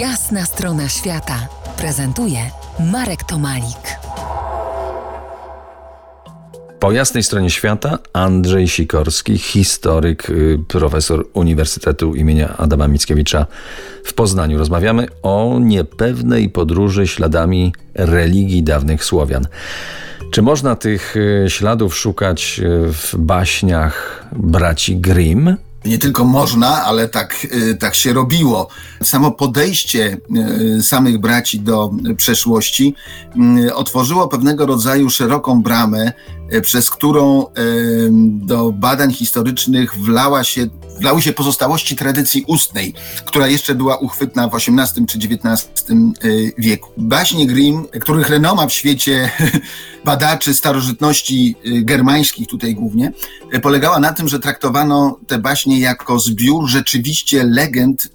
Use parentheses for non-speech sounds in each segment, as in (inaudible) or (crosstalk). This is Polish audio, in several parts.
Jasna strona świata prezentuje Marek Tomalik. Po jasnej stronie świata Andrzej Sikorski, historyk, y, profesor Uniwersytetu imienia Adama Mickiewicza w Poznaniu. Rozmawiamy o niepewnej podróży śladami religii dawnych Słowian. Czy można tych y, śladów szukać y, w baśniach braci Grimm? Nie tylko można, ale tak, tak się robiło. Samo podejście samych braci do przeszłości otworzyło pewnego rodzaju szeroką bramę, przez którą do badań historycznych wlała się, wlały się pozostałości tradycji ustnej, która jeszcze była uchwytna w XVIII czy XIX wieku. Baśnie Grimm, których renoma w świecie (laughs) badaczy starożytności germańskich tutaj głównie, polegała na tym, że traktowano te baśnie jako zbiór rzeczywiście legend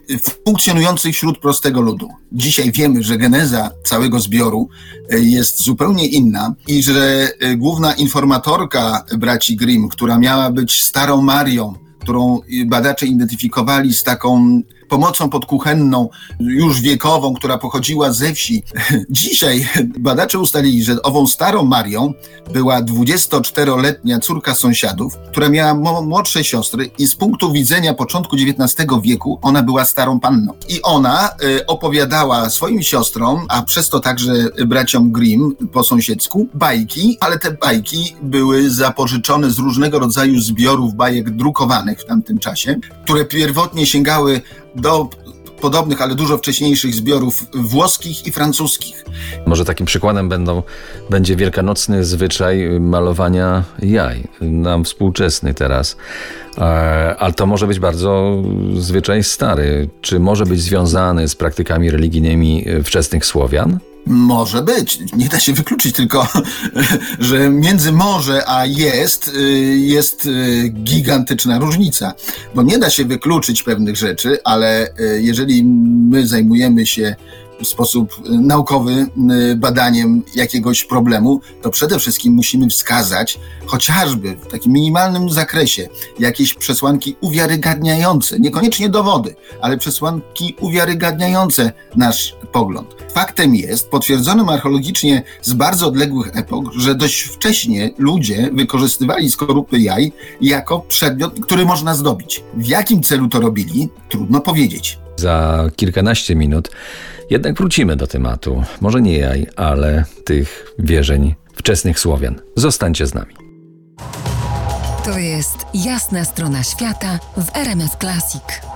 funkcjonujących wśród prostego ludu. Dzisiaj wiemy, że geneza całego zbioru e, jest zupełnie inna i że e, główna informatorka braci Grimm, która miała być starą Marią, którą badacze identyfikowali z taką pomocą podkuchenną, już wiekową, która pochodziła ze wsi. (laughs) Dzisiaj badacze ustalili, że ową starą Marią była 24-letnia córka sąsiadów, która miała młodsze siostry i z punktu widzenia początku XIX wieku ona była starą panną. I ona y, opowiadała swoim siostrom, a przez to także braciom Grimm po sąsiedzku, bajki, ale te bajki były zapożyczone z różnego rodzaju zbiorów bajek drukowanych w tamtym czasie, które pierwotnie sięgały do podobnych, ale dużo wcześniejszych zbiorów włoskich i francuskich. Może takim przykładem będą, będzie wielkanocny zwyczaj malowania jaj, nam współczesny teraz. E, ale to może być bardzo zwyczaj stary. Czy może być związany z praktykami religijnymi wczesnych Słowian? Może być. Nie da się wykluczyć tylko, (laughs) że między może a jest y, jest y, gigantyczna różnica. Bo nie da się wykluczyć pewnych rzeczy, ale y, jeżeli my zajmujemy się w sposób naukowy badaniem jakiegoś problemu, to przede wszystkim musimy wskazać chociażby w takim minimalnym zakresie jakieś przesłanki uwiarygadniające, niekoniecznie dowody, ale przesłanki uwiarygadniające nasz pogląd. Faktem jest, potwierdzonym archeologicznie z bardzo odległych epok, że dość wcześnie ludzie wykorzystywali skorupy jaj jako przedmiot, który można zdobić. W jakim celu to robili, trudno powiedzieć. Za kilkanaście minut jednak wrócimy do tematu. Może nie jaj, ale tych wierzeń wczesnych Słowian. Zostańcie z nami. To jest jasna strona świata w RMS Classic.